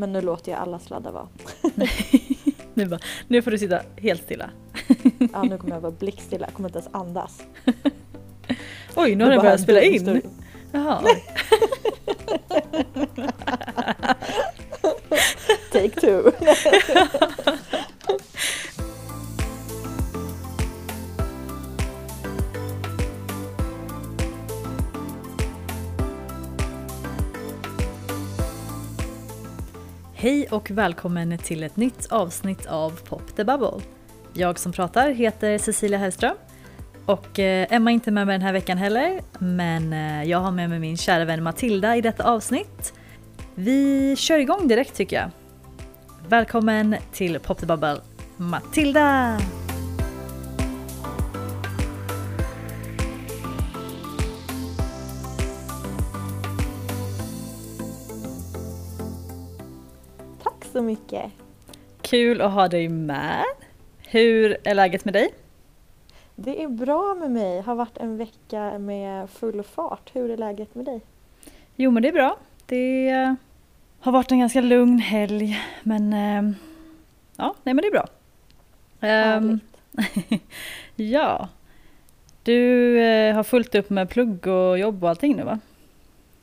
Men nu låter jag alla sladdar vara. nu, bara, nu får du sitta helt stilla. ja, nu kommer jag vara blickstilla, jag kommer inte ens andas. Oj, nu har den börjat spela in. Jaha. Take two. och välkommen till ett nytt avsnitt av Pop the Bubble. Jag som pratar heter Cecilia Hellström och eh, Emma är inte med mig den här veckan heller men eh, jag har med mig min kära vän Matilda i detta avsnitt. Vi kör igång direkt tycker jag. Välkommen till Pop the Bubble, Matilda! Så mycket. Kul att ha dig med. Hur är läget med dig? Det är bra med mig. Har varit en vecka med full fart. Hur är läget med dig? Jo men det är bra. Det har varit en ganska lugn helg men eh, ja, nej men det är bra. Um, ja. Du eh, har fullt upp med plugg och jobb och allting nu va?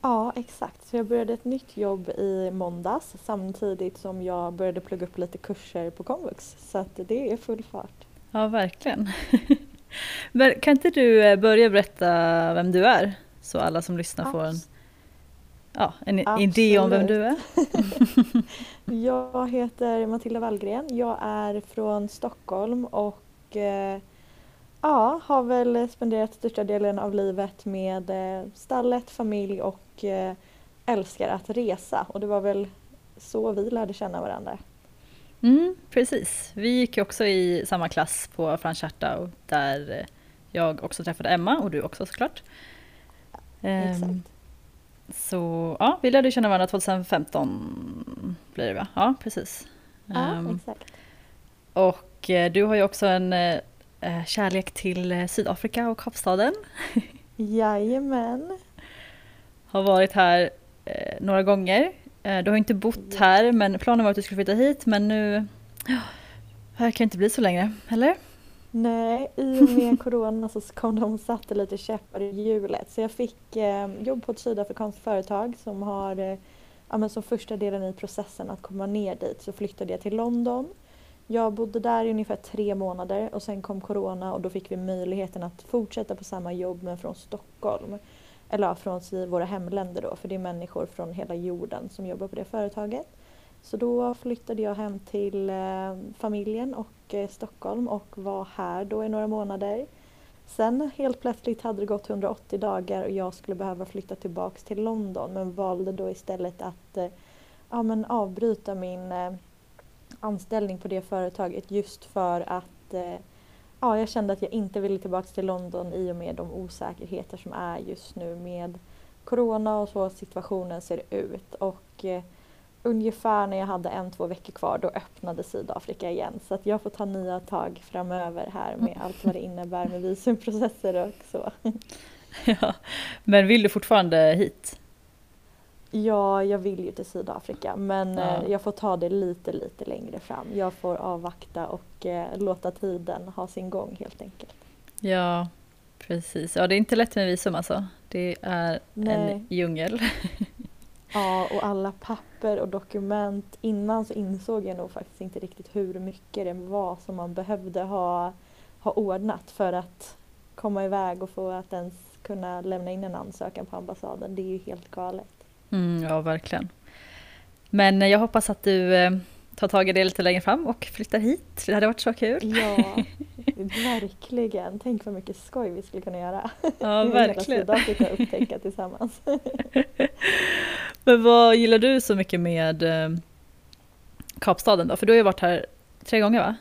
Ja, exakt. Så jag började ett nytt jobb i måndags samtidigt som jag började plugga upp lite kurser på komvux. Så det är full fart. Ja, verkligen. Men kan inte du eh, börja berätta vem du är? Så alla som lyssnar Abs får en, ja, en idé om vem du är. jag heter Matilda Wallgren. Jag är från Stockholm och eh, Ja, har väl spenderat största delen av livet med eh, stallet, familj och eh, älskar att resa och det var väl så vi lärde känna varandra. Mm, precis, vi gick också i samma klass på Frans Hierta där jag också träffade Emma och du också såklart. Exakt. Um, så ja, vi lärde känna varandra 2015 blir det va? Ja, precis. Ja, um, exakt. Och eh, du har ju också en eh, kärlek till eh, Sydafrika och Kapstaden. Jajamän. Har varit här eh, några gånger. Eh, du har inte bott här men planen var att du skulle flytta hit men nu verkar det inte bli så längre, eller? Nej, i och med corona så kom de och satte lite käppar i hjulet. Så jag fick eh, jobb på ett sydafrikanskt företag som har eh, ja, men som första delen i processen att komma ner dit så flyttade jag till London. Jag bodde där i ungefär tre månader och sen kom corona och då fick vi möjligheten att fortsätta på samma jobb men från Stockholm. Eller ja, från våra hemländer då, för det är människor från hela jorden som jobbar på det företaget. Så då flyttade jag hem till eh, familjen och eh, Stockholm och var här då i några månader. Sen helt plötsligt hade det gått 180 dagar och jag skulle behöva flytta tillbaks till London men valde då istället att eh, ja, men avbryta min eh, anställning på det företaget just för att eh, ja, jag kände att jag inte ville tillbaka till London i och med de osäkerheter som är just nu med Corona och så situationen ser ut. Och eh, ungefär när jag hade en, två veckor kvar då öppnade Sydafrika igen. Så att jag får ta nya tag framöver här med allt vad det innebär med visumprocesser och så. Ja, men vill du fortfarande hit? Ja, jag vill ju till Sydafrika men ja. eh, jag får ta det lite, lite längre fram. Jag får avvakta och eh, låta tiden ha sin gång helt enkelt. Ja, precis. Ja, det är inte lätt med visum alltså. Det är Nej. en djungel. ja, och alla papper och dokument. Innan så insåg jag nog faktiskt inte riktigt hur mycket det var som man behövde ha, ha ordnat för att komma iväg och få att ens kunna lämna in en ansökan på ambassaden. Det är ju helt galet. Mm, ja, verkligen. Men jag hoppas att du eh, tar tag i det lite längre fram och flyttar hit. Det hade varit så kul. Ja, verkligen. Tänk vad mycket skoj vi skulle kunna göra. Ja, verkligen. Hela Sydafrika upptäcka tillsammans. Men vad gillar du så mycket med eh, Kapstaden då? För du har ju varit här tre gånger va?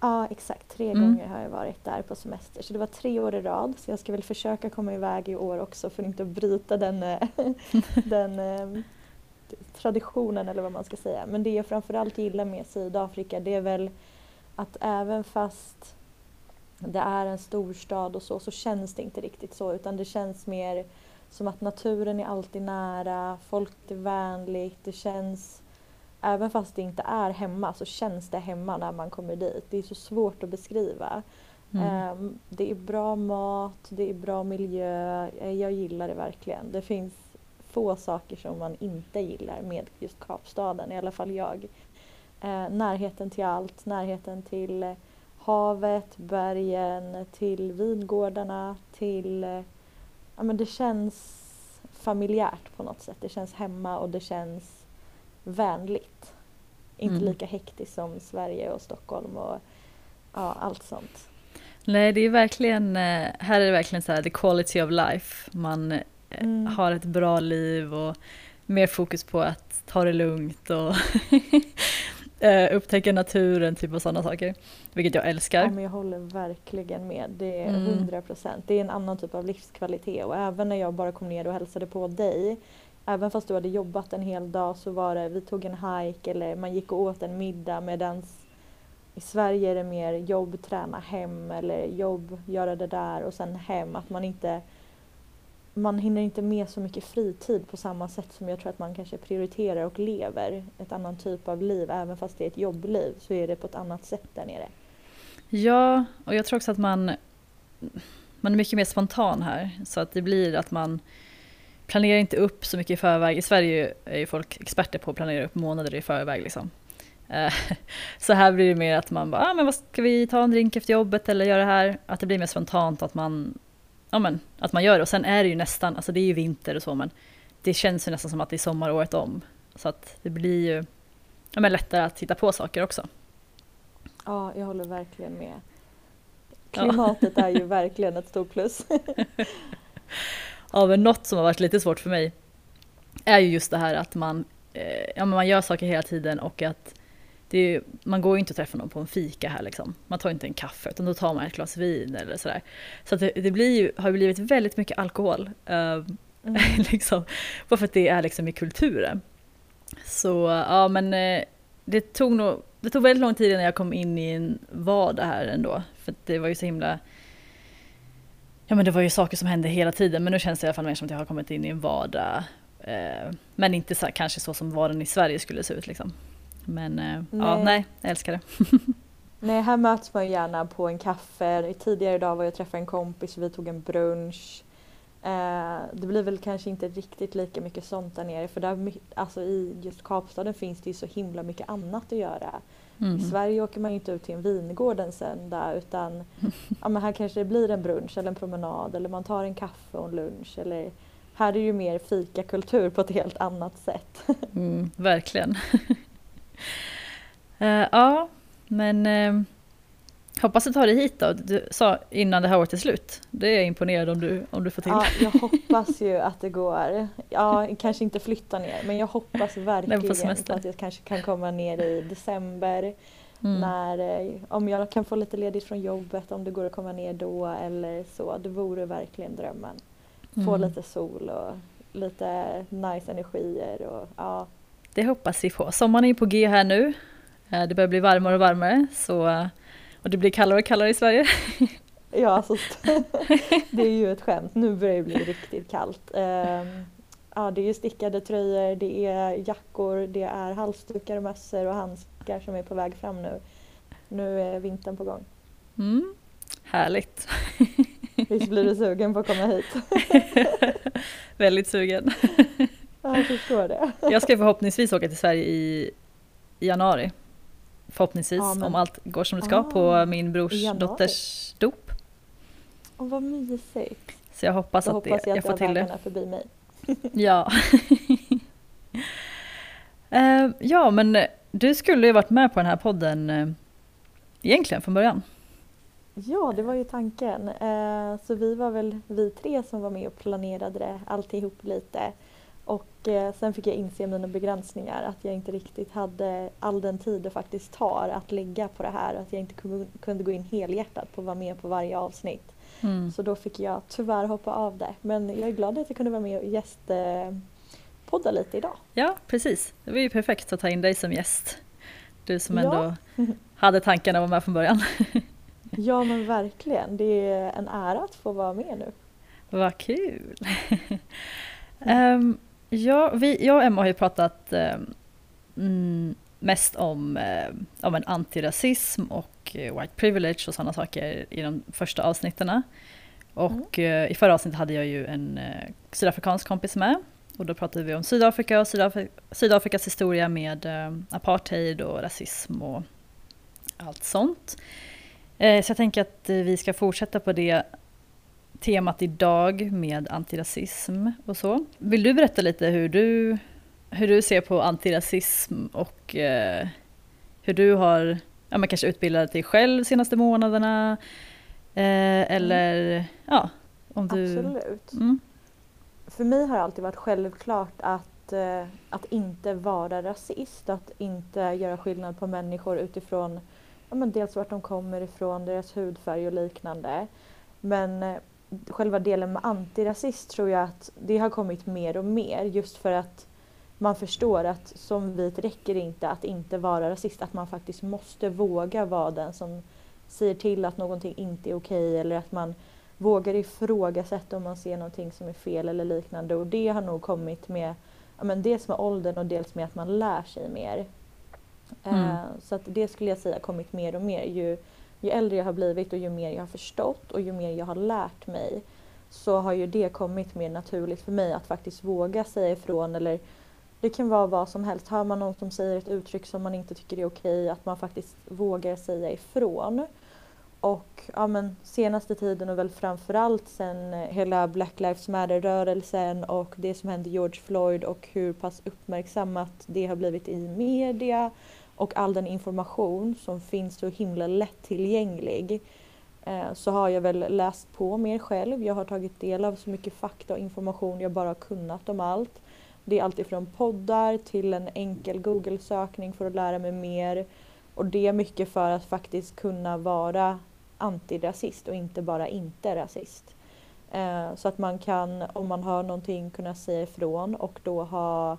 Ja, exakt. Tre mm. gånger har jag varit där på semester. Så det var tre år i rad. Så jag ska väl försöka komma iväg i år också för att inte bryta den, eh, den eh, traditionen eller vad man ska säga. Men det jag framförallt gillar med Sydafrika det är väl att även fast det är en storstad och så, så känns det inte riktigt så utan det känns mer som att naturen är alltid nära, folk är vänligt, det känns även fast det inte är hemma så känns det hemma när man kommer dit. Det är så svårt att beskriva. Mm. Um, det är bra mat, det är bra miljö. Eh, Jag gillar det verkligen. Det finns få saker som man inte gillar med just Kapstaden, i alla fall jag. Eh, närheten till allt, närheten till eh, havet, bergen, till vingårdarna, till... Ja men det känns familjärt på något sätt. Det känns hemma och det känns vänligt. Inte Mm. lika hektiskt som Sverige och Stockholm och ja, allt sånt. Nej, det är verkligen, eh, här är det verkligen så här the quality of life. Man eh, Mm. har ett bra liv och mer fokus på att ta det lugnt och eh, upptäcka naturen, typ och sådana saker. Vilket jag älskar. Ja, men jag håller verkligen med. Det är Mm. 100 procent. Det är en annan typ av livskvalitet och även när jag bara kom ner och hälsade på dig Även fast du hade jobbat en hel dag så var det, vi tog en hike eller man gick och åt en middag medans i Sverige är det mer jobb, träna hem eller jobb, göra det där och sen hem. Att man inte man hinner inte med så mycket fritid på samma sätt som jag tror att man kanske prioriterar och lever ett annan typ av liv. Även fast det är ett jobbliv så är det på ett annat sätt där nere. Ja, och jag tror också att man, man är mycket mer spontan här. Så att det blir att man planerar inte upp så mycket i förväg. I Sverige är ju folk experter på att planera upp månader i förväg. Liksom. Eh, Så här blir det mer att man bara, ah, men vad ska vi ta en drink efter jobbet eller göra det här? Att det blir mer spontant att man, ja, men, att man gör det. Och sen är det ju nästan, alltså det är ju vinter och så men det känns ju nästan som att det är sommar året om. Så att det blir ju ja, men lättare att hitta på saker också. Ja, jag håller verkligen med. Ja. Klimatet är ju verkligen ett stort plus. Ja, men något som har varit lite svårt för mig är ju just det här att man, eh, ja, man gör saker hela tiden och att är, man går ju inte och träffar någon på en fika här liksom. Man tar inte en kaffe utan då tar man ett glas vin eller sådär. Så det, det blir ju, har ju blivit väldigt mycket alkohol. eh, Mm. liksom, bara för att det är liksom i kulturen. Så ja men eh, det tog nog, det tog väldigt lång tid innan jag kom in i en vardag här ändå. För det var ju så himla Ja men det var ju saker som hände hela tiden men nu känns det i alla fall mer som att jag har kommit in i en vardag. Eh, men inte så, kanske så som vardagen i Sverige skulle se ut liksom. Men eh, ja, Nej. nej, jag älskar det. Nej, här möts man ju gärna på en kaffe. Tidigare idag var jag och träffade en kompis och vi tog en brunch. Eh, det blir väl kanske inte riktigt lika mycket sånt där nere för där, alltså i just Kapstaden finns det ju så himla mycket annat att göra. Mm. I Sverige åker man ju inte ut till en vingård en söndag utan ja, men här kanske det blir en brunch eller en promenad eller man tar en kaffe och en lunch. Eller, här är det ju mer fikakultur på ett helt annat sätt. Mm, verkligen. Eh, ja, men eh, hoppas du tar dig hit då. Du sa innan det här året är slut. Det är jag imponerad om du, om du får till. Ja, jag hoppas ju att det går. Ja, kanske inte flytta ner men jag hoppas verkligen på, att jag kanske kan komma ner i december. Mm. När, eh, om jag kan få lite ledigt från jobbet, om det går att komma ner då eller så. Det vore verkligen drömmen. Få Mm. lite sol och lite nice energier. Och, ja. Det hoppas vi på. Sommaren är på G här nu. Eh, Det börjar bli varmare och varmare. Så, eh, och det blir kallare och kallare i Sverige. Ja, alltså, det är ju ett skämt. Nu börjar det bli riktigt kallt. Ehm, ja, det är stickade tröjor, det är jackor, det är halsdukar mössor och handskar som är på väg fram nu. Nu är vintern på gång. Mm. Härligt. Visst blir du sugen på att komma hit? Väldigt sugen. Ja, jag förstår det. Jag ska förhoppningsvis åka till Sverige i januari. Förhoppningsvis, Ja, om allt går som det ska, Ah, på min brors dotters dop. Åh, vad mysigt. Så jag hoppas Då att det, hoppas jag jag att får jag till det. förbi mig. Ja. Eh, ja, men du skulle ju varit med på den här podden eh, egentligen från början. Ja, det var ju tanken. Eh, så vi var väl vi tre som var med och planerade det alltihop lite. Och eh, sen fick jag inse mina begränsningar, att jag inte riktigt hade all den tid det faktiskt tar att lägga på det här. Att jag inte ku- kunde gå in helhjärtat på att vara med på varje avsnitt. Mm. Så då fick jag tyvärr hoppa av det. Men jag är glad att jag kunde vara med och gästpodda lite idag. Ja, precis. Det var ju perfekt att ta in dig som gäst. Du som Ja. ändå hade tanken att vara med från början. Ja men verkligen, det är en ära att få vara med nu. Vad kul! Ehm, ja, vi, jag och Emma har ju pratat mm, mest om, eh, om en antirasism och eh, white privilege och sådana saker i de första avsnitten. Och mm. eh, i förra avsnittet hade jag ju en eh, sydafrikansk kompis med och då pratade vi om Sydafrika och Sydafri Sydafrikas historia med eh, apartheid och rasism och allt sånt. Eh, så jag tänker att vi ska fortsätta på det temat idag med antirasism och så. Vill du berätta lite hur du, hur du ser på antirasism och eh, hur du har ja, men kanske utbildat dig själv de senaste månaderna? Eh, eller mm. ja, om du... Absolut. Mm. För mig har det alltid varit självklart att, eh, att inte vara rasist, att inte göra skillnad på människor utifrån ja, men dels vart de kommer ifrån, deras hudfärg och liknande. Men eh, själva delen med antirasist tror jag att det har kommit mer och mer just för att man förstår att som vit räcker det inte att inte vara rasist, att man faktiskt måste våga vara den som säger till att någonting inte är okej eller att man vågar ifrågasätta om man ser någonting som är fel eller liknande och det har nog kommit med ja, men dels med åldern och dels med att man lär sig mer. Mm. Uh, så att det skulle jag säga kommit mer och mer. Ju, ju äldre jag har blivit och ju mer jag har förstått och ju mer jag har lärt mig så har ju det kommit mer naturligt för mig att faktiskt våga säga ifrån eller det kan vara vad som helst. Hör man någon som säger ett uttryck som man inte tycker är okej, att man faktiskt vågar säga ifrån. Och ja, men, senaste tiden och väl framförallt sen eh, hela Black Lives Matter-rörelsen och det som hände George Floyd och hur pass uppmärksammat det har blivit i media och all den information som finns så himla lättillgänglig eh, så har jag väl läst på mer själv. Jag har tagit del av så mycket fakta och information jag bara har kunnat om allt. Det är alltifrån poddar till en enkel Google-sökning för att lära mig mer. Och det är mycket för att faktiskt kunna vara antirasist och inte bara inte rasist. Eh, så att man kan, om man har någonting, kunna säga ifrån och då ha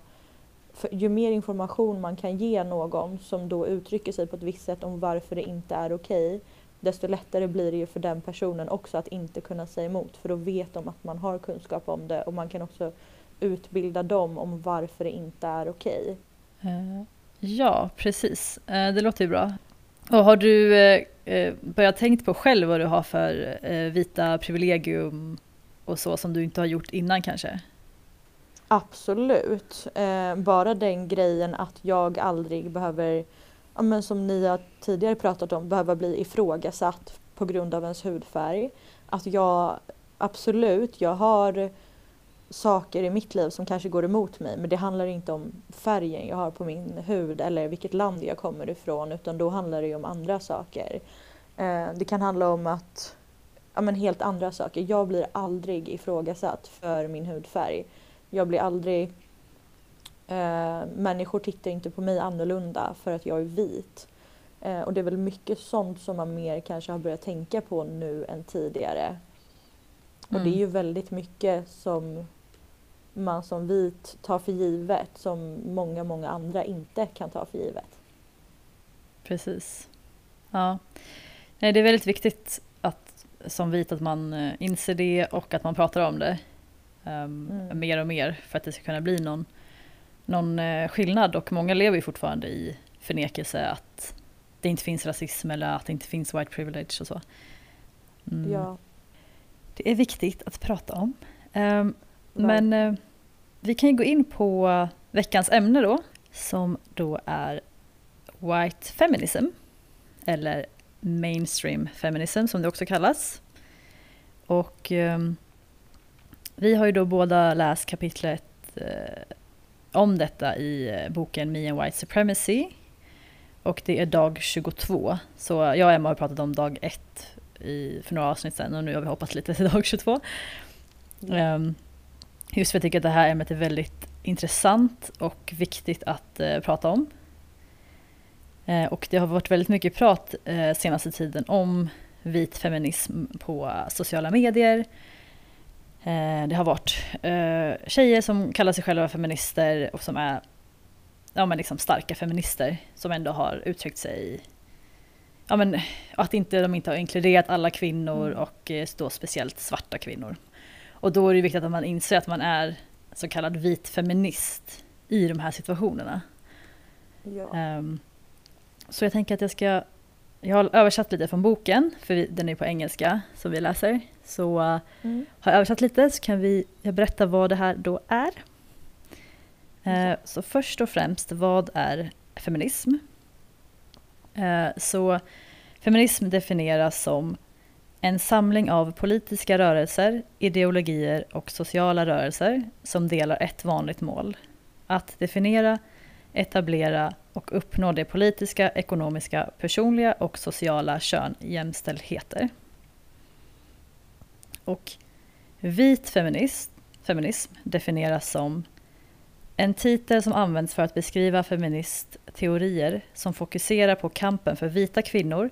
ju mer information man kan ge någon som då uttrycker sig på ett visst sätt om varför det inte är okej desto lättare blir det ju för den personen också att inte kunna säga emot för då vet de att man har kunskap om det och man kan också utbilda dem om varför det inte är okej. Okay. ja, precis. Eh, det låter ju bra. Och har du eh, börjat tänkt på själv vad du har för vita privilegium och så som du inte har gjort innan kanske? Absolut. Eh, bara den grejen att jag aldrig behöver, ja, men som ni har tidigare pratat om, behöva bli ifrågasatt på grund av ens hudfärg. Att jag, absolut, jag har saker i mitt liv som kanske går emot mig men det handlar inte om färgen jag har på min hud eller vilket land jag kommer ifrån utan då handlar det ju om andra saker. Eh, det kan handla om att, ja men helt andra saker. Jag blir aldrig ifrågasatt för min hudfärg. Jag blir aldrig... Eh, människor tittar inte på mig annorlunda för att jag är vit. Eh, och det är väl mycket sånt som man mer kanske har börjat tänka på nu än tidigare. Och det är ju mm. väldigt mycket som man som vit tar för givet som många, många andra inte kan ta för givet. Precis. Ja. Nej, det är väldigt viktigt att, som vit att man eh, inser det och att man pratar om det um, mm. mer och mer för att det ska kunna bli någon, någon uh, skillnad. Och många lever ju fortfarande i förnekelse att det inte finns rasism eller att det inte finns white privilege och så. Mm. Ja. Det är viktigt att prata om. Um, men uh, vi kan ju gå in på veckans ämne då, som då är White Feminism, eller Mainstream Feminism som det också kallas. Och um, vi har ju då båda läst kapitlet eh, om detta i eh, boken Me and White Supremacy. Och det är dag 22. Så jag och Emma har pratat om dag 1 för några avsnitt sedan och nu har vi hoppat lite till dag 22. Mm. Um, just för att jag tycker att det här ämnet är väldigt intressant och viktigt att uh, prata om. Uh, och det har varit väldigt mycket prat uh, senaste tiden om vit feminism på sociala medier det har varit eh, tjejer som kallar sig själva feminister och som är ja, men liksom starka feminister som ändå har uttryckt sig ja, men, att inte, de inte har inkluderat alla kvinnor mm. och eh, då speciellt svarta kvinnor. Och då är det viktigt att man inser att man är så kallad vit feminist i de här situationerna. Ja. Um, så jag tänker att jag ska, jag har översatt lite från boken, för vi, den är på engelska som vi läser. Så uh, Mm. har jag översatt lite så kan vi, jag berätta vad det här då är. Eh, så först och främst, vad är feminism? Eh, så feminism definieras som en samling av politiska rörelser, ideologier och sociala rörelser som delar ett vanligt mål. Att definiera, etablera och uppnå det politiska, ekonomiska, personliga och sociala könjämställdheter. Och vit feminism, feminism definieras som en titel som används för att beskriva feministteorier som fokuserar på kampen för vita kvinnor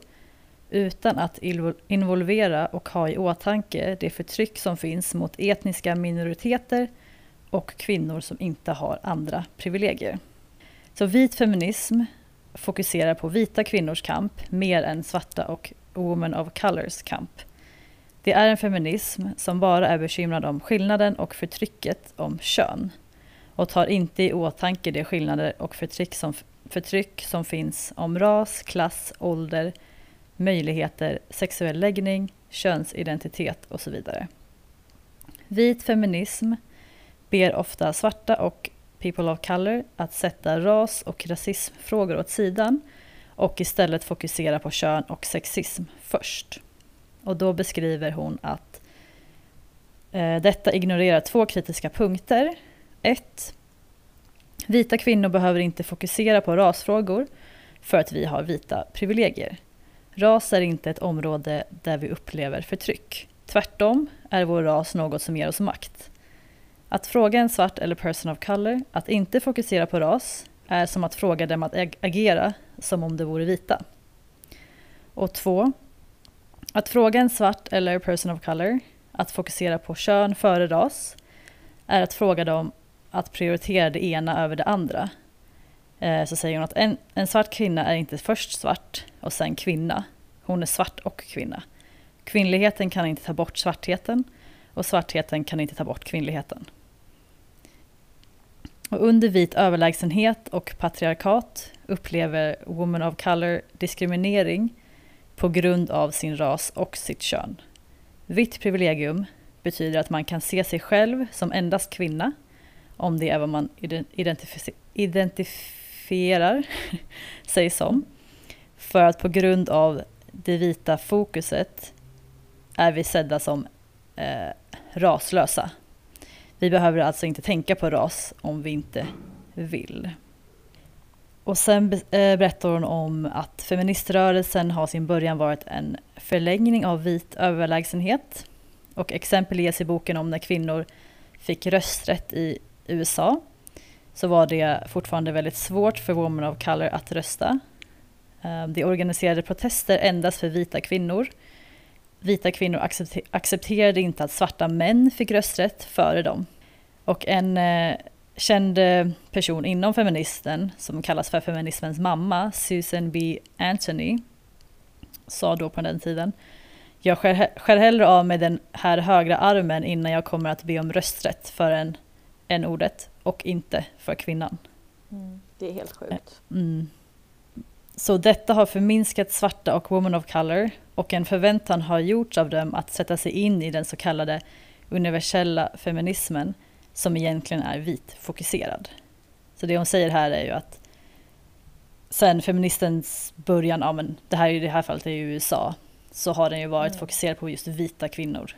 utan att involvera och ha i åtanke det förtryck som finns mot etniska minoriteter och kvinnor som inte har andra privilegier. Så vit feminism fokuserar på vita kvinnors kamp mer än svarta och women of colors kamp. Det är en feminism som bara är bekymrad om skillnaden och förtrycket om kön och tar inte i åtanke de skillnader och förtryck som, förtryck som finns om ras, klass, ålder, möjligheter, sexuell läggning, könsidentitet och så vidare. Vit feminism ber ofta svarta och people of color att sätta ras och rasismfrågor åt sidan och istället fokusera på kön och sexism först. Och då beskriver hon att eh, detta ignorerar två kritiska punkter. Ett, Vita kvinnor behöver inte fokusera på rasfrågor för att vi har vita privilegier. Ras är inte ett område där vi upplever förtryck. Tvärtom är vår ras något som ger oss makt. Att fråga en svart eller person of color att inte fokusera på ras är som att fråga dem att agera som om de vore vita. Och två, att fråga en svart eller person of color att fokusera på kön före ras är att fråga dem att prioritera det ena över det andra. Eh, så säger hon att en, en svart kvinna är inte först svart och sen kvinna. Hon är svart och kvinna. Kvinnligheten kan inte ta bort svartheten och svartheten kan inte ta bort kvinnligheten. Och under vit överlägsenhet och patriarkat upplever women of color diskriminering på grund av sin ras och sitt kön. Vitt privilegium betyder att man kan se sig själv som endast kvinna om det är vad man identif- identifierar sig som. För att på grund av det vita fokuset är vi sedda som eh, raslösa. Vi behöver alltså inte tänka på ras om vi inte vill. Och sen eh, berättar hon om att feministrörelsen har sin början varit en förlängning av vit överlägsenhet. Och exempel ges i boken om när kvinnor fick rösträtt i USA så var det fortfarande väldigt svårt för women of color att rösta. Eh, det De organiserade protester endast för vita kvinnor. Vita kvinnor accepte- accepterade inte att svarta män fick rösträtt före dem. Och en eh, känd eh, person inom feministen, som kallas för feminismens mamma, Susan B. Anthony, sa då på den tiden jag skär, skär hellre av med den här högra armen innan jag kommer att be om rösträtt för en, en ordet och inte för kvinnan. Mm. Det är helt sjukt. Mm. Så detta har förminskat svarta och women of color och en förväntan har gjorts av dem att sätta sig in i den så kallade universella feminismen som egentligen är vitfokuserad. Så det hon säger här är ju att sen feministens början, ja men det här i det här fallet är ju USA, så har den ju varit Mm. fokuserad på just vita kvinnor.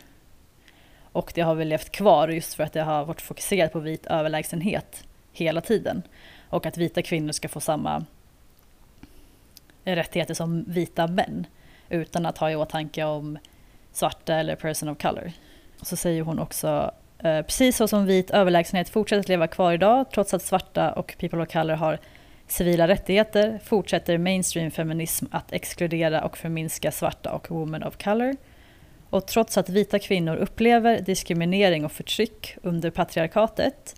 Och det har väl levt kvar just för att det har varit fokuserat på vit överlägsenhet hela tiden. Och att vita kvinnor ska få samma rättigheter som vita män utan att ha i åtanke om svarta eller person of color. Så säger hon också eh, precis så som vit överlägsenhet fortsätter att leva kvar idag trots att svarta och people of color har civila rättigheter fortsätter mainstream feminism att exkludera och förminska svarta och women of color. Och trots att vita kvinnor upplever diskriminering och förtryck under patriarkatet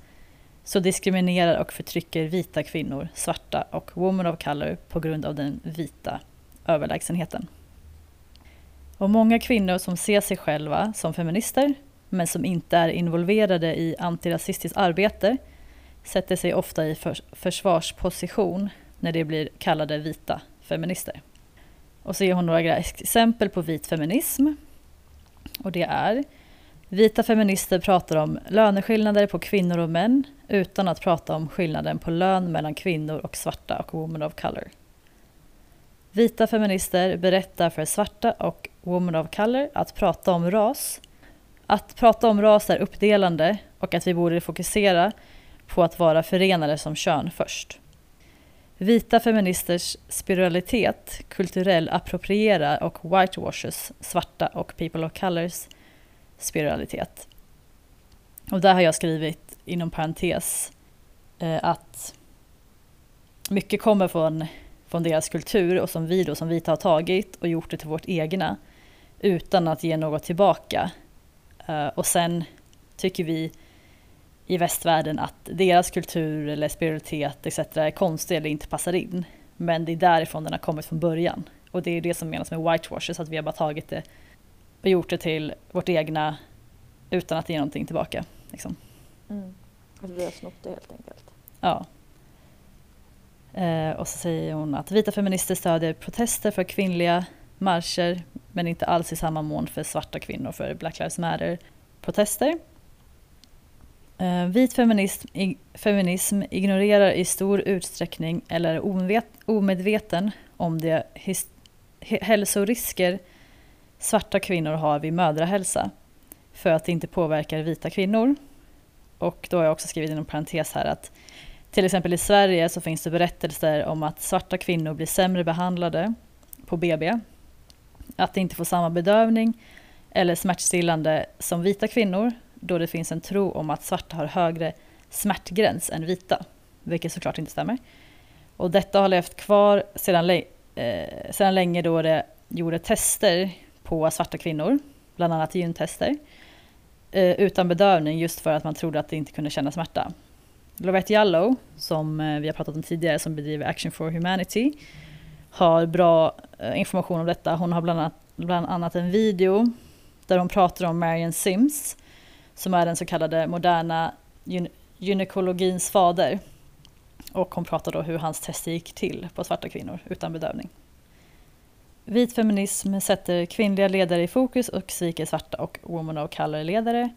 så diskriminerar och förtrycker vita kvinnor, svarta och women of color på grund av den vita överlägsenheten. Och många kvinnor som ser sig själva som feminister men som inte är involverade i antirasistiskt arbete sätter sig ofta i försvarsposition när det blir kallade vita feminister. Och så ger hon några exempel på vit feminism. Och det är Vita feminister pratar om löneskillnader på kvinnor och män utan att prata om skillnaden på lön mellan kvinnor och svarta och women of color. Vita feminister berättar för svarta och women of color att prata om ras. Att prata om ras är uppdelande och att vi borde fokusera på att vara förenade som kön först. Vita feministers spiralitet, kulturell approprierar och whitewashes svarta och people of colors spiritualitet. Och där har jag skrivit inom parentes eh, att mycket kommer från, från deras kultur och som vi då som vita har tagit och gjort det till vårt egna utan att ge något tillbaka. Eh, och sen tycker vi i västvärlden att deras kultur eller spiritualitet etc. är konstig eller inte passar in. Men det är därifrån den har kommit från början. Och det är det som menas med whitewashes, att vi har bara tagit det och gjort det till vårt egna utan att ge någonting tillbaka. Liksom. Mm. Att vi har snott det helt enkelt. Ja. Eh, och så säger hon att vita feminister stödjer protester för kvinnliga marscher men inte alls i samma mån för svarta kvinnor för Black Lives Matter-protester. Eh, vit feminism, ig feminism ignorerar i stor utsträckning eller är omedveten om de hälsorisker svarta kvinnor har vid mödrahälsa för att det inte påverkar vita kvinnor. Och då har jag också skrivit inom parentes här att till exempel i Sverige så finns det berättelser om att svarta kvinnor blir sämre behandlade på BB, att de inte får samma bedövning eller smärtstillande som vita kvinnor då det finns en tro om att svarta har högre smärtgräns än vita, vilket såklart inte stämmer. Och detta har levt kvar sedan, eh, sedan länge då det gjorde tester på svarta kvinnor, bland annat i eh, utan bedövning just för att man trodde att det inte kunde känna smärta. Lovette Jallow, som eh, vi har pratat om tidigare, som bedriver Action for Humanity, har bra eh, information om detta. Hon har bland annat, bland annat en video där hon pratar om Marion Sims, som är den så kallade moderna gynekologins fader. Och hon pratar då hur hans tester gick till på svarta kvinnor utan bedövning. Vit feminism sätter kvinnliga ledare i fokus och sviker svarta och woman of color-ledare.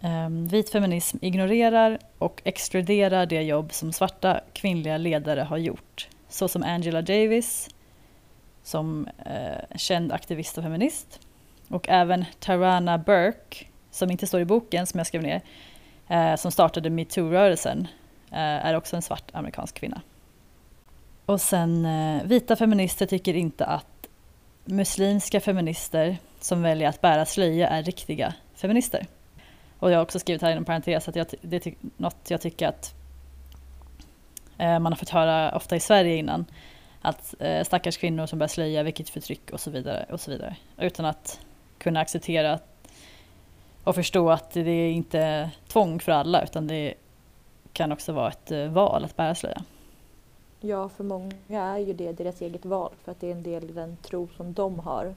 Ehm, vit feminism ignorerar och exkluderar det jobb som svarta kvinnliga ledare har gjort. Så som Angela Davis, som eh, känd aktivist och feminist. Och även Tarana Burke, som inte står i boken som jag skrev ner, eh, som startade metoo-rörelsen, eh, är också en svart amerikansk kvinna. Och sen eh, vita feminister tycker inte att muslimska feminister som väljer att bära slöja är riktiga feminister. Och jag har också skrivit här inom parentes att jag, det är något jag tycker att eh, man har fått höra ofta i Sverige innan. Att eh, stackars kvinnor som bär slöja, vilket förtryck och så vidare. och så vidare. Utan att kunna acceptera och förstå att det är inte tvång för alla utan det kan också vara ett val att bära slöja. Ja, för många är ju det deras eget val för att det är en del i den tro som de har.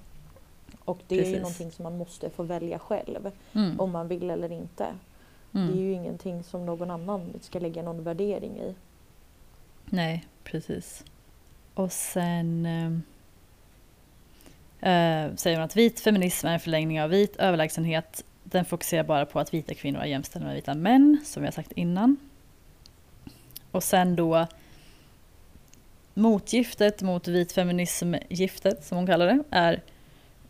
Och det Precis. är ju någonting som man måste få välja själv mm. om man vill eller inte. Mm. Det är ju ingenting som någon annan ska lägga någon värdering i. Nej, precis. Och sen äh, säger hon att vit feminism är en förlängning av vit överlägsenhet. Den fokuserar bara på att vita kvinnor är jämställda med vita män, som vi har sagt innan. Och sen då Motgiftet mot vit feminism-giftet, som hon kallar det, är,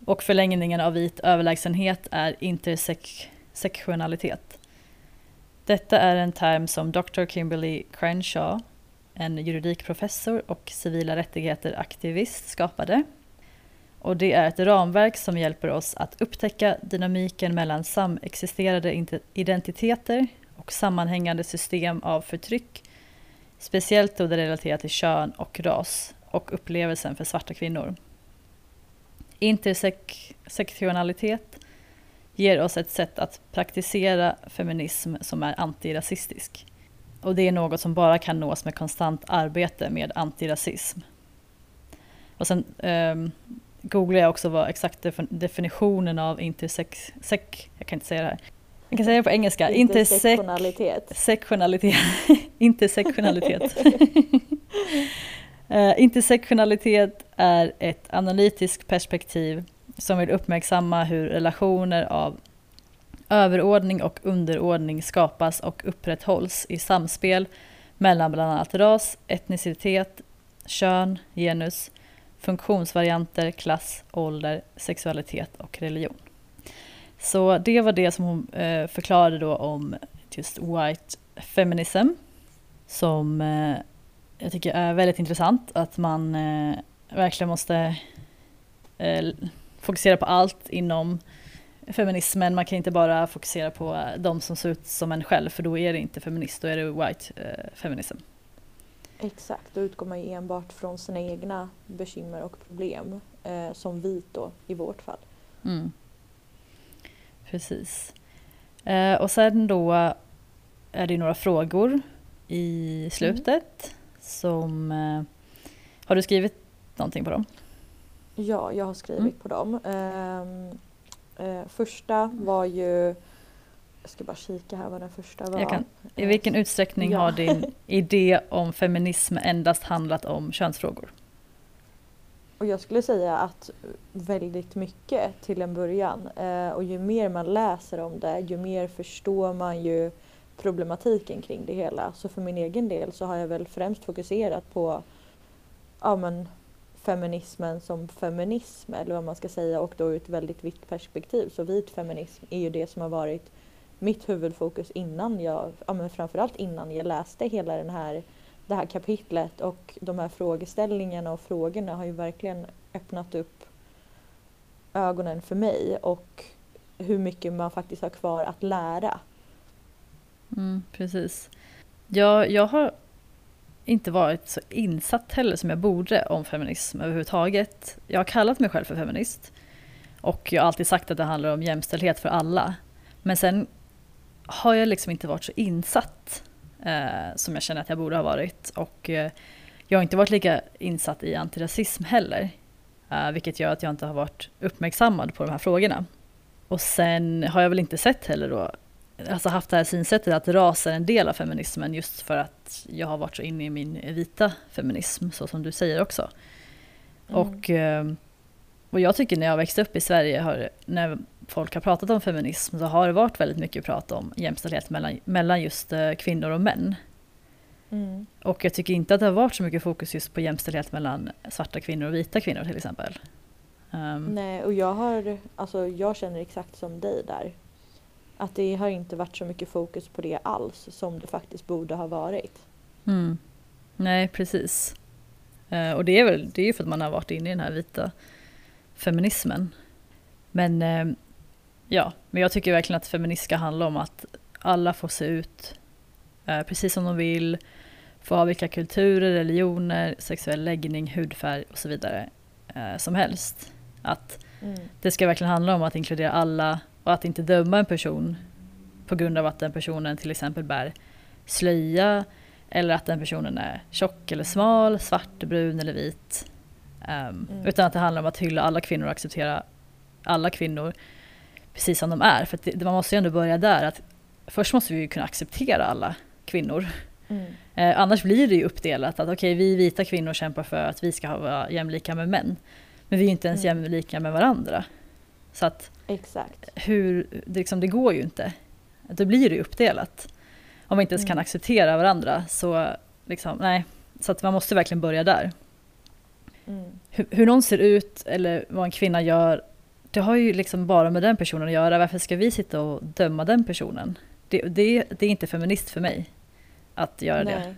och förlängningen av vit överlägsenhet är intersektionalitet. Detta är en term som Dr. Kimberly Crenshaw, en juridikprofessor och civila rättigheter-aktivist skapade. Och det är ett ramverk som hjälper oss att upptäcka dynamiken mellan samexisterande identiteter och sammanhängande system av förtryck Speciellt då det relaterar till kön och ras och upplevelsen för svarta kvinnor. Intersektionalitet ger oss ett sätt att praktisera feminism som är antirasistisk. Och det är något som bara kan nås med konstant arbete med antirasism. Och sen ehm, um, googlade jag också vad exakt definitionen av intersex... jag kan inte säga det här. Jag kan säga det på engelska. Intersektionalitet. Sektionalitet. Intersektionalitet. uh, intersektionalitet är ett analytiskt perspektiv som vill uppmärksamma hur relationer av överordning och underordning skapas och upprätthålls i samspel mellan bland annat ras, etnicitet, kön, genus, funktionsvarianter, klass, ålder, sexualitet och religion. Så det var det som hon eh, förklarade då om just white feminism som eh, jag tycker är väldigt intressant att man eh, verkligen måste fokusera på allt inom feminismen. Man kan inte bara fokusera på de som ser ut som en själv för då är det inte feminist, då är det white feminism. Exakt, då utgår man ju enbart från sina egna bekymmer och problem eh, som vit då i vårt fall. Mm. Precis. Eh, och sen då är det några frågor i slutet mm. som... Eh, har du skrivit någonting på dem? Ja, jag har skrivit mm. på dem. Ehm, eh, första var ju jag ska bara kika här vad den första var. I vilken utsträckning ja. har din idé om feminism endast handlat om könsfrågor? Och jag skulle säga att väldigt mycket till en början. Eh, och ju mer man läser om det, ju mer förstår man ju problematiken kring det hela. Så för min egen del så har jag väl främst fokuserat på ja, men, feminismen som feminism eller vad man ska säga och då ur ett väldigt vitt perspektiv. Så vit feminism är ju det som har varit mitt huvudfokus innan jag, ja men framförallt innan jag läste hela den här, det här kapitlet och de här frågeställningarna och frågorna har ju verkligen öppnat upp ögonen för mig och hur mycket man faktiskt har kvar att lära. Mm, precis. Jag, jag har inte varit så insatt heller som jag borde om feminism överhuvudtaget. Jag har kallat mig själv för feminist och jag har alltid sagt att det handlar om jämställdhet för alla. Men sen har jag liksom inte varit så insatt eh, som jag känner att jag borde ha varit. Och eh, jag har inte varit lika insatt i antirasism heller. Eh, vilket gör att jag inte har varit uppmärksammad på de här frågorna. Och sen har jag väl inte sett heller då, alltså haft det här synsättet att ras är en del av feminismen just för att jag har varit så inne i min vita feminism, så som du säger också. Mm. Och, eh, och jag tycker när jag växte upp i Sverige, har, när folk har pratat om feminism så har det varit väldigt mycket prat om jämställdhet mellan, mellan just eh, kvinnor och män. Mm. Och jag tycker inte att det har varit så mycket fokus just på jämställdhet mellan svarta kvinnor och vita kvinnor till exempel. Um. Nej, och jag, har, alltså, jag känner exakt som dig där. Att det har inte varit så mycket fokus på det alls som det faktiskt borde ha varit. Mm. Nej, precis. Uh, och det är väl det är för att man har varit inne i den här vita feminismen. Men uh, Ja, men jag tycker verkligen att feminism ska handla om att alla får se ut eh, precis som de vill, få ha vilka kulturer, religioner, sexuell läggning, hudfärg och så vidare eh, som helst. Att mm. det ska verkligen handla om att inkludera alla och att inte döma en person på grund av att den personen till exempel bär slöja eller att den personen är tjock eller smal, svart, brun eller vit. Um, mm. Utan att det handlar om att hylla alla kvinnor och acceptera alla kvinnor precis som de är. För det, man måste ju ändå börja där. att Först måste vi kunna acceptera alla kvinnor. Mm. Eh, annars blir det ju uppdelat att okej, okay, vi vita kvinnor kämpar för att vi ska vara jämlika med män. Men vi är inte ens mm. jämlika med varandra. Så att Exakt. Hur, det, liksom, det går ju inte. Då blir det ju uppdelat. Om vi inte ens mm. kan acceptera varandra så liksom, nej. Så att man måste verkligen börja där. Mm. Hur, hur någon ser ut eller vad en kvinna gör det har ju liksom bara med den personen att göra. Varför ska vi sitta och döma den personen? Det, det, det är inte feminist för mig att göra Nej. det.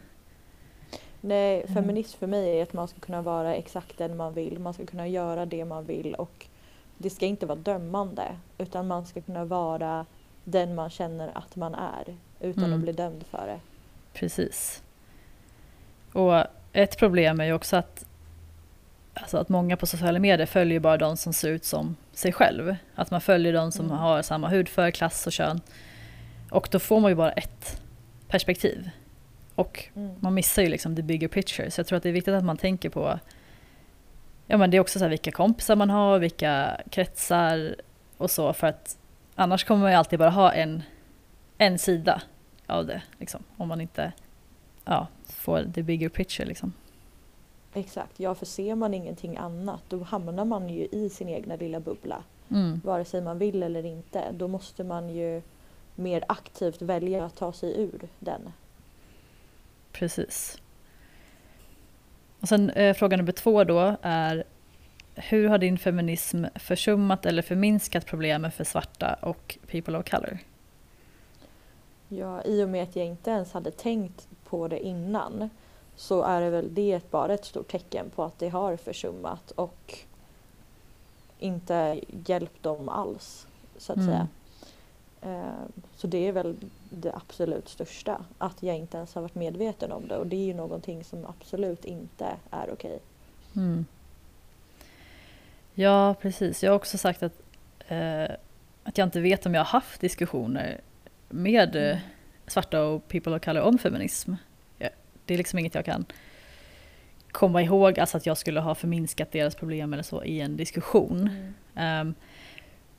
Nej, mm. feminist för mig är att man ska kunna vara exakt den man vill. Man ska kunna göra det man vill och det ska inte vara dömande utan man ska kunna vara den man känner att man är utan mm. att bli dömd för det. Precis. Och ett problem är ju också att alltså att många på sociala medier följer bara de som ser ut som sig själv. Att man följer de som mm. har samma hudfärg, klass och kön. Och då får man ju bara ett perspektiv. Och mm. man missar ju liksom the bigger picture. Så jag tror att det är viktigt att man tänker på Ja men det är också så här vilka kompisar man har, vilka kretsar och så för att annars kommer man ju alltid bara ha en en sida av det. Liksom, om man inte ja, får the bigger picture. Liksom. Exakt, ja för ser man ingenting annat då hamnar man ju i sin egna lilla bubbla. Mm. Vare sig man vill eller inte. Då måste man ju mer aktivt välja att ta sig ur den. Precis. Och sen eh, fråga nummer två då är hur har din feminism försummat eller förminskat problemen för svarta och people of color? Ja, i och med att jag inte ens hade tänkt på det innan så är det väl det bara ett stort tecken på att det har försummat och inte hjälpt dem alls så att Mm. säga. Eh, Så det är väl det absolut största, att jag inte ens har varit medveten om det och det är ju någonting som absolut inte är okej. Mm. Ja, precis. Jag har också sagt att, eh, att jag inte vet om jag har haft diskussioner med eh, Mm. svarta och people of color om feminism. Det är liksom inget jag kan komma ihåg, alltså att jag skulle ha förminskat deras problem eller så i en diskussion. Ehm,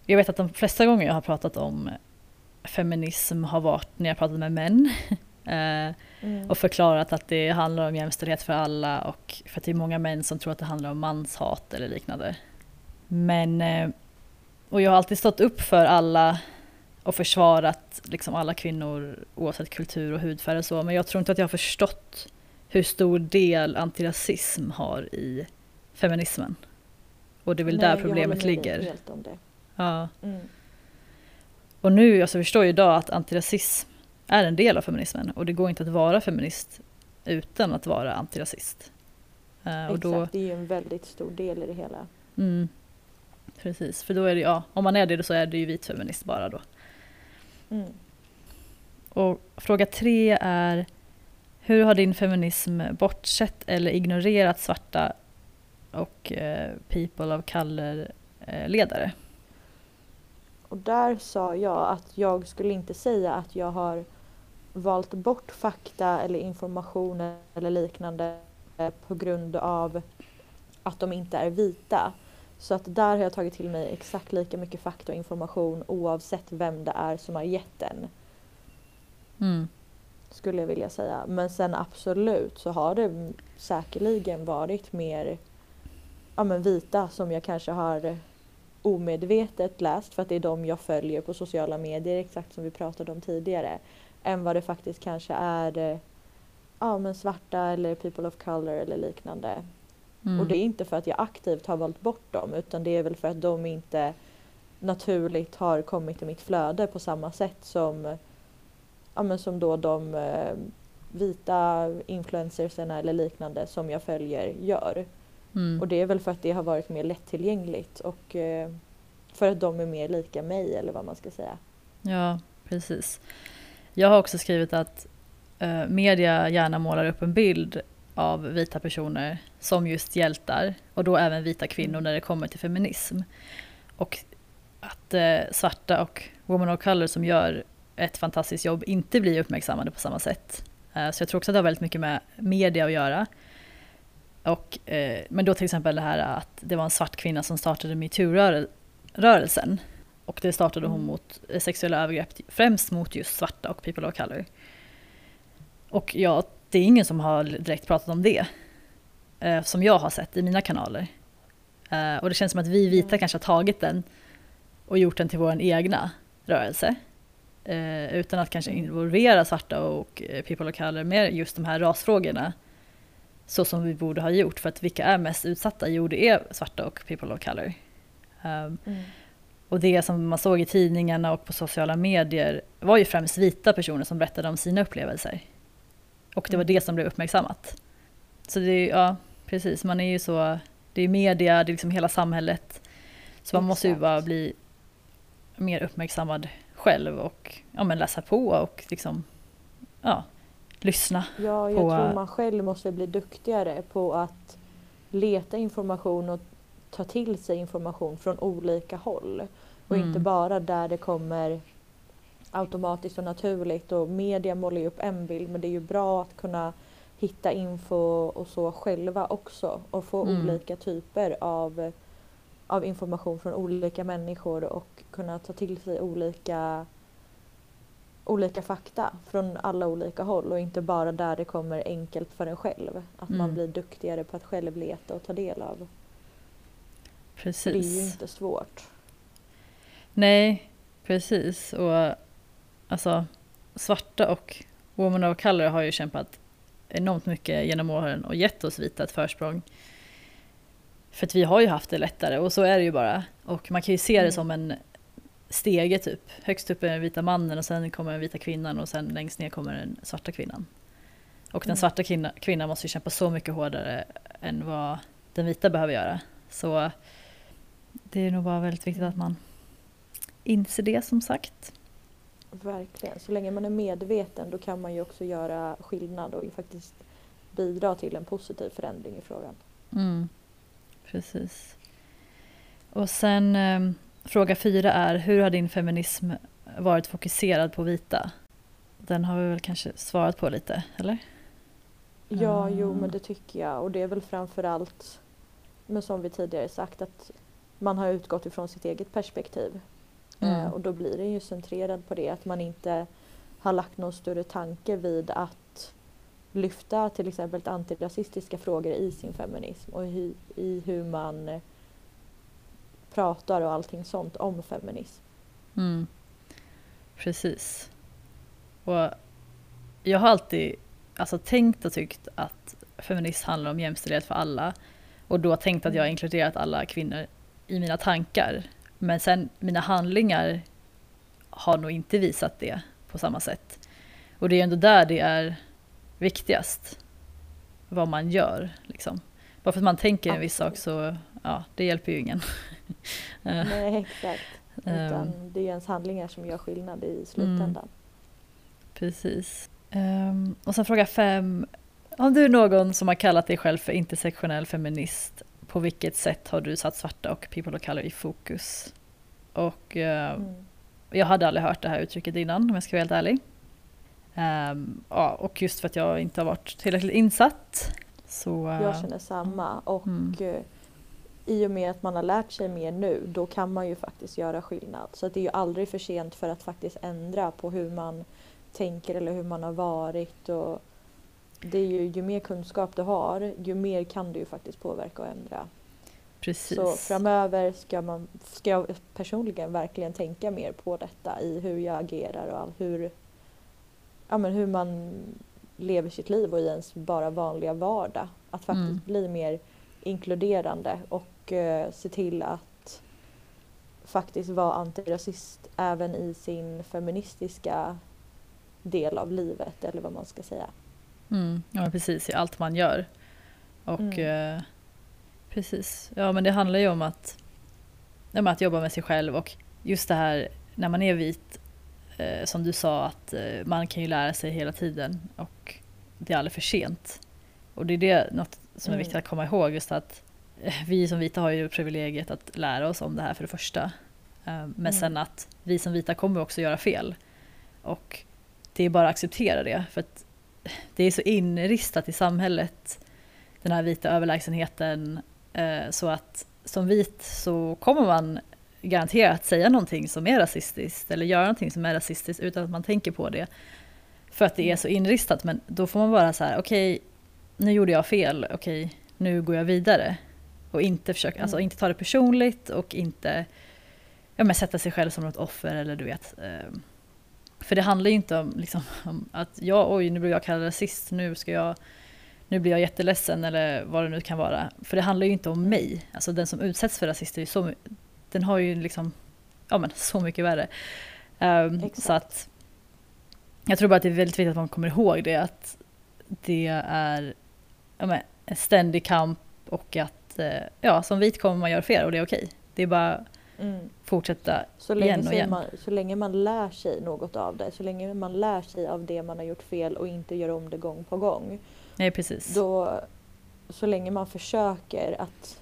jag vet att de flesta gånger jag har pratat om feminism har varit när jag pratat med män. Eh, Mm. och förklarat att det handlar om jämställdhet för alla och för att det är många män som tror att det handlar om manshat eller liknande. Men, eh, och jag har alltid stått upp för alla och försvarat liksom alla kvinnor oavsett kultur och hudfärg och så, men jag tror inte att jag har förstått hur stor del antirasism har i feminismen. Och det är väl Nej, där problemet ligger. Helt om det. Ja. Mm. Och nu alltså, förstår jag idag att antirasism är en del av feminismen och det går inte att vara feminist utan att vara antirasist. Och Exakt, då, det är ju en väldigt stor del i det hela. mm, precis, för då är det ja, om man är det så är det ju vit feminist bara då. Mm. Och fråga tre är hur har din feminism bortsett eller ignorerat svarta och eh, people of color eh, ledare? Och där sa jag att jag skulle inte säga att jag har valt bort fakta eller information eller liknande på grund av att de inte är vita. Så att där har jag tagit till mig exakt lika mycket fakta och information oavsett vem det är som har gett den. Mm. Skulle jag vilja säga. Men sen absolut så har det säkerligen varit mer ja, men vita som jag kanske har omedvetet läst för att det är de jag följer på sociala medier exakt som vi pratade om tidigare. Än vad det faktiskt kanske är ja, men svarta eller people of color eller liknande. Mm. Och det är inte för att jag aktivt har valt bort dem utan det är väl för att de inte naturligt har kommit i mitt flöde på samma sätt som, ja, men som då de eh, vita influencersarna eller liknande som jag följer gör. Mm. Och det är väl för att det har varit mer lättillgängligt och eh, för att de är mer lika mig eller vad man ska säga. Ja, precis. Jag har också skrivit att eh, media gärna målar upp en bild av vita personer som just hjältar och då även vita kvinnor när det kommer till feminism. Och att eh, svarta och women of color som gör ett fantastiskt jobb inte blir uppmärksammade på samma sätt. Eh, så jag tror också att det har väldigt mycket med media att göra. Och, eh, men då till exempel det här att det var en svart kvinna som startade metoo-rörelsen. Och det startade hon Mm. mot eh, sexuella övergrepp, främst mot just svarta och people of color. Och ja, det är ingen som har direkt pratat om det. Eh, som jag har sett i mina kanaler. Eh, och det känns som att vi vita Mm. kanske har tagit den och gjort den till vår egna rörelse. Eh, utan att kanske Mm. involvera svarta och people of color med just de här rasfrågorna. Så som vi borde ha gjort. För att vilka är mest utsatta? Jo, det är svarta och people of color. Um, och det som man såg i tidningarna och på sociala medier var ju främst vita personer som berättade om sina upplevelser. Och det var det som blev uppmärksammat. Så det är ja, precis, man är ju så, det är media, det är liksom hela samhället. Så man måste ju Exakt. bara bli mer uppmärksammad själv och ja, men läsa på och liksom, ja, lyssna. Ja, jag på- tror man själv måste bli duktigare på att leta information och ta till sig information från olika håll. Och Mm. inte bara där det kommer automatiskt och naturligt och media målar ju upp en bild men det är ju bra att kunna hitta info och så själva också och få Mm. olika typer av, av information från olika människor och kunna ta till sig olika olika fakta från alla olika håll och inte bara där det kommer enkelt för en själv. Att man Mm. blir duktigare på att själv leta och ta del av. Precis. Det är ju inte svårt. Nej, precis. Och alltså svarta och Woman of Color har ju kämpat enormt mycket genom åren och gett oss vita ett försprång. För att vi har ju haft det lättare och så är det ju bara. Och man kan ju se det Mm. som en stege typ. Högst upp är den vita mannen och sen kommer den vita kvinnan och sen längst ner kommer den svarta kvinnan. Och den Mm. svarta kvinna, kvinnan måste ju kämpa så mycket hårdare än vad den vita behöver göra. Så det är nog bara väldigt viktigt att man inser det som sagt. Verkligen. Så länge man är medveten då kan man ju också göra skillnad och faktiskt bidra till en positiv förändring i frågan. Mm, precis. Och sen eh, fråga fyra är, hur har din feminism varit fokuserad på vita? Den har vi väl kanske svarat på lite, eller? Ja, jo Mm. men det tycker jag och det är väl framförallt, men som vi tidigare sagt, att man har utgått ifrån sitt eget perspektiv. Mm. Eh, och då blir den ju centrerad på det, att man inte har lagt någon större tanke vid att lyfta till exempel antirasistiska frågor i sin feminism och i, i hur man pratar och allting sånt om feminism. Mm. Precis. Och jag har alltid alltså, tänkt och tyckt att feminism handlar om jämställdhet för alla. Och då tänkt att jag har Mm. inkluderat alla kvinnor i mina tankar. Men sen mina handlingar har nog inte visat det på samma sätt. Och det är ändå där det är viktigast. Vad man gör. Liksom. Bara för att man tänker en viss sak så ja, det hjälper ju ingen. Eh, Nej, exakt. ehm, Utan det är ens handlingar som gör skillnad i slutändan. Mm. Precis. Ehm, och sen fråga fem. Om du är någon som har kallat dig själv för intersektionell feminist, på vilket sätt har du satt svarta och people of color i fokus? Och eh, Mm. jag hade aldrig hört det här uttrycket innan om jag ska vara helt ärlig. Ehm, ja, och just för att jag inte har varit tillräckligt insatt. Så, eh, Jag känner samma och Mm. eh, i och med att man har lärt sig mer nu då kan man ju faktiskt göra skillnad. Så det är ju aldrig för sent för att faktiskt ändra på hur man tänker eller hur man har varit. Och det är ju, ju mer kunskap du har ju mer kan du ju faktiskt påverka och ändra. precis. Så framöver ska, man, ska jag personligen verkligen tänka mer på detta i hur jag agerar och all, hur, ja, men hur man lever sitt liv och i ens bara vanliga vardag. Att faktiskt Mm. bli mer inkluderande och eh, se till att faktiskt vara antirasist även i sin feministiska del av livet eller vad man ska säga. Mm, ja, precis, i allt man gör. Och Mm. eh, precis, ja men det handlar ju om att, men att jobba med sig själv och just det här när man är vit, eh, som du sa, att eh, man kan ju lära sig hela tiden och det är aldrig för sent. Och det är det något som är Mm. viktigt att komma ihåg, just att eh, vi som vita har ju privilegiet att lära oss om det här för det första. Eh, Men Mm. sen att vi som vita kommer också göra fel. Och det är bara att acceptera det. För att det är så inristat i samhället, den här vita överlägsenheten, eh, så att som vit så kommer man garanterat säga någonting som är rasistiskt eller göra någonting som är rasistiskt utan att man tänker på det. För att det är så inristat, men då får man bara så här, okej, nu gjorde jag fel, okej, nu går jag vidare. Och inte, försöka, alltså Mm. inte ta det personligt och inte ja, men sätta sig själv som något offer eller du vet. Eh, för det handlar ju inte om, liksom, om att jag, oj nu blir jag kallad rasist, nu ska jag nu blir jag jätteledsen eller vad det nu kan vara. För det handlar ju inte om mig. Alltså den som utsätts för ju så, den har ju liksom, ja men så mycket värre. Um, så att jag tror bara att det är väldigt viktigt att man kommer ihåg det att det är ja, men, en ständig kamp och att eh, ja, som vit kommer man göra fel och det är okej. Det är bara Mm. fortsätta Så länge, igen och igen. Man, så länge man lär sig något av det, så länge man lär sig av det man har gjort fel och inte gör om det gång på gång. Nej precis. Då, så länge man försöker att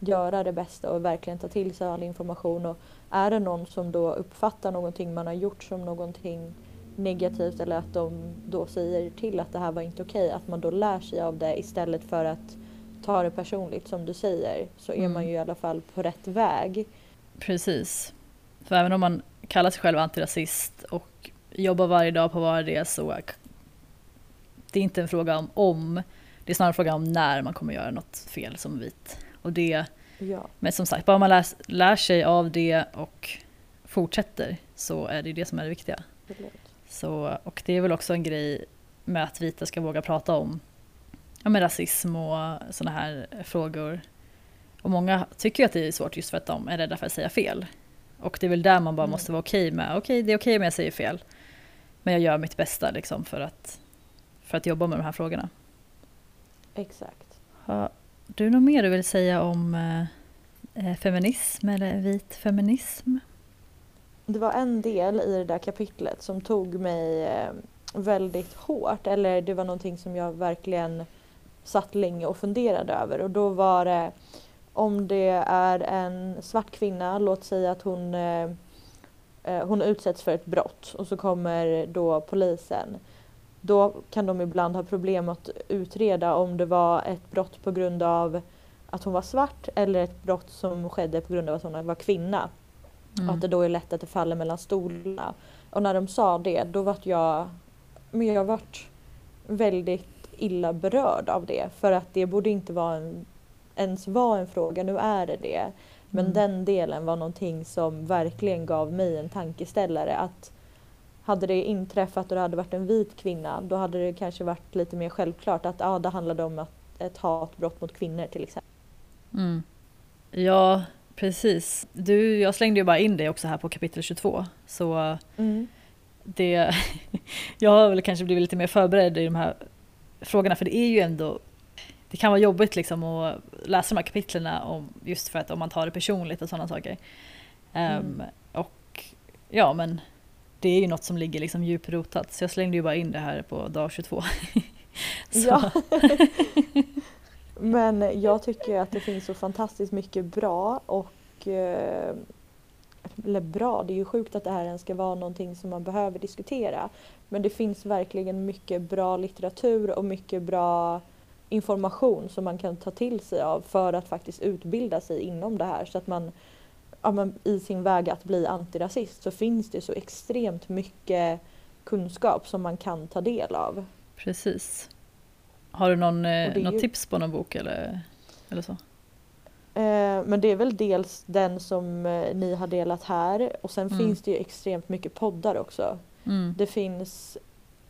göra det bästa och verkligen ta till sig all information och är det någon som då uppfattar någonting man har gjort som någonting negativt eller att de då säger till att det här var inte okej, att man då lär sig av det istället för att ta det personligt som du säger så är Mm. man ju i alla fall på rätt väg. Precis. För även om man kallar sig själv antirasist och jobbar varje dag på var det så det är inte en fråga om om, det är snarare en fråga om när man kommer göra något fel som vit. Och det, Ja. men som sagt, bara man lär, lär sig av det och fortsätter så är det det som är det viktiga. Så, och det är väl också en grej med att vita ska våga prata om ja, med rasism och sådana här frågor. Och många tycker att det är svårt just för att de är rädda för att säga fel. Och det är väl där man bara Mm. måste vara okej med, okej det är okej om jag säger fel. Men jag gör mitt bästa liksom för att, för att jobba med de här frågorna. Exakt. Har du något mer du vill säga om eh, feminism eller vit feminism? Det var en del i det där kapitlet som tog mig eh, väldigt hårt. Eller det var någonting som jag verkligen satt länge och funderade över. Och då var det om det är en svart kvinna, låt säga att hon, eh, eh, hon utsätts för ett brott och så kommer då polisen. Då kan de ibland ha problem att utreda om det var ett brott på grund av att hon var svart eller ett brott som skedde på grund av att hon var kvinna. Mm. Och att det då är lätt att det faller mellan stolarna. Och när de sa det då vart jag, men jag vart väldigt illa berörd av det. För att det borde inte vara en, ens vara en fråga, nu är det det. Men Mm. den delen var någonting som verkligen gav mig en tankeställare. Att hade det inträffat och det hade varit en vit kvinna då hade det kanske varit lite mer självklart att ja, det handlade om att, ett hatbrott mot kvinnor till exempel. Mm. Ja, precis. Du, jag slängde ju bara in dig också här på kapitel 22. Så det, jag har väl kanske blivit lite mer förberedd i de här frågorna för det är ju ändå det kan vara jobbigt liksom att läsa de här kapitlen om, just för att om man tar det personligt och sådana saker. Ehm, Mm. och ja men det är ju något som ligger liksom djuprotat så jag slängde ju bara in det här på dag 22. Så, Ja. Men jag tycker att det finns så fantastiskt mycket bra och eh, eller bra, det är ju sjukt att det här ens ska vara någonting som man behöver diskutera. Men det finns verkligen mycket bra litteratur och mycket bra information som man kan ta till sig av för att faktiskt utbilda sig inom det här. Så att man, ja, men i sin väg att bli antirasist så finns det så extremt mycket kunskap som man kan ta del av. Precis. Har du någon, eh, något ju- tips på någon bok eller, eller så? Eh, men det är väl dels den som eh, ni har delat här och sen Mm. finns det ju extremt mycket poddar också. Mm. Det finns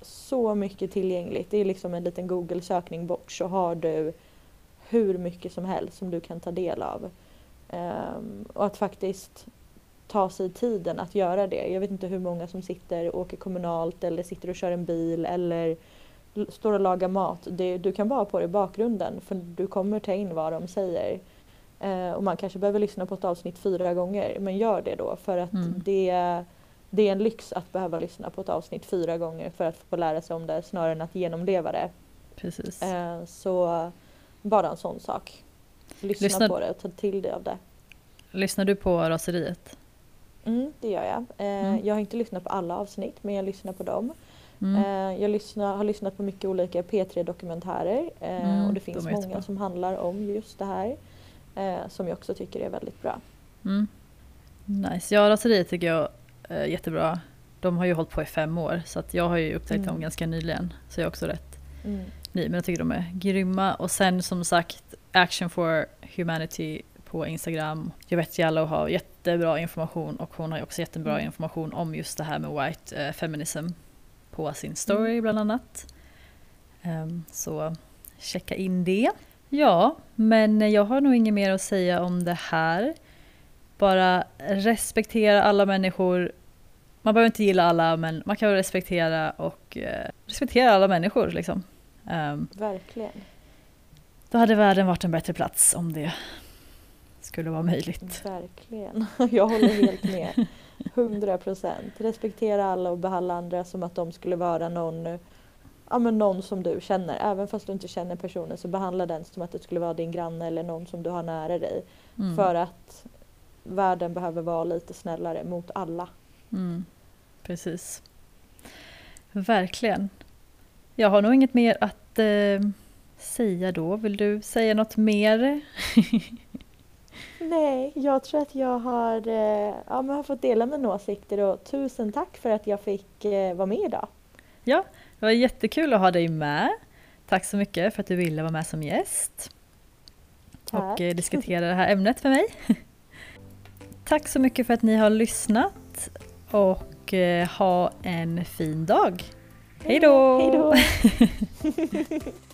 så mycket tillgängligt. Det är liksom en liten Google-sökning bort så har du hur mycket som helst som du kan ta del av. Ehm, och att faktiskt ta sig tiden att göra det. Jag vet inte hur många som sitter och åker kommunalt eller sitter och kör en bil eller står och lagar mat. Det, du kan vara på det i bakgrunden för du kommer ta in vad de säger. Eh, och man kanske behöver lyssna på ett avsnitt fyra gånger men gör det då för att Mm. det, det är en lyx att behöva lyssna på ett avsnitt fyra gånger för att få lära sig om det snarare än att genomleva det. Precis. Eh, så bara en sån sak. Lyssna Lyssna- på det och ta till dig av det. Lyssnar du på raseriet? Mm, det gör jag. Eh, Mm. Jag har inte lyssnat på alla avsnitt men jag lyssnar på dem. Mm. Eh, jag lyssnar, har lyssnat på mycket olika P3-dokumentärer eh, Mm, och det finns de många som handlar om just det här. Som jag också tycker är väldigt bra. Mm. Nice. Ja, raseriet tycker jag jättebra. De har ju hållit på i fem år så att jag har ju upptäckt Mm. dem ganska nyligen. Så jag är också rätt Mm. ny. Men jag tycker de är grymma. Och sen som sagt Action for Humanity på Instagram. Jovette Jallow har jättebra information och hon har ju också jättebra Mm. information om just det här med white eh, feminism på sin story Mm. bland annat. Ehm, så checka in det. Ja, men jag har nog inget mer att säga om det här. Bara respektera alla människor. Man behöver inte gilla alla, men man kan respektera och eh, respektera alla människor. Liksom. Ehm, Verkligen. då hade världen varit en bättre plats om det skulle vara möjligt. Verkligen. Jag håller helt med. 100 procent. Respektera alla och behandla andra som att de skulle vara någon, ja, men någon som du känner. Även fast du inte känner personen så behandla den som att det skulle vara din granne eller någon som du har nära dig. Mm. För att världen behöver vara lite snällare mot alla. Mm. Precis. Verkligen. Jag har nog inget mer att eh, säga då. Vill du säga något mer? Nej, jag tror att jag har, eh, ja, men har fått dela mina åsikter och tusen tack för att jag fick eh, vara med idag. Ja, det var jättekul att ha dig med. Tack så mycket för att du ville vara med som gäst Tack. och eh, diskutera det här ämnet för mig. Tack så mycket för att ni har lyssnat och eh, ha en fin dag. Hej då! Hej då!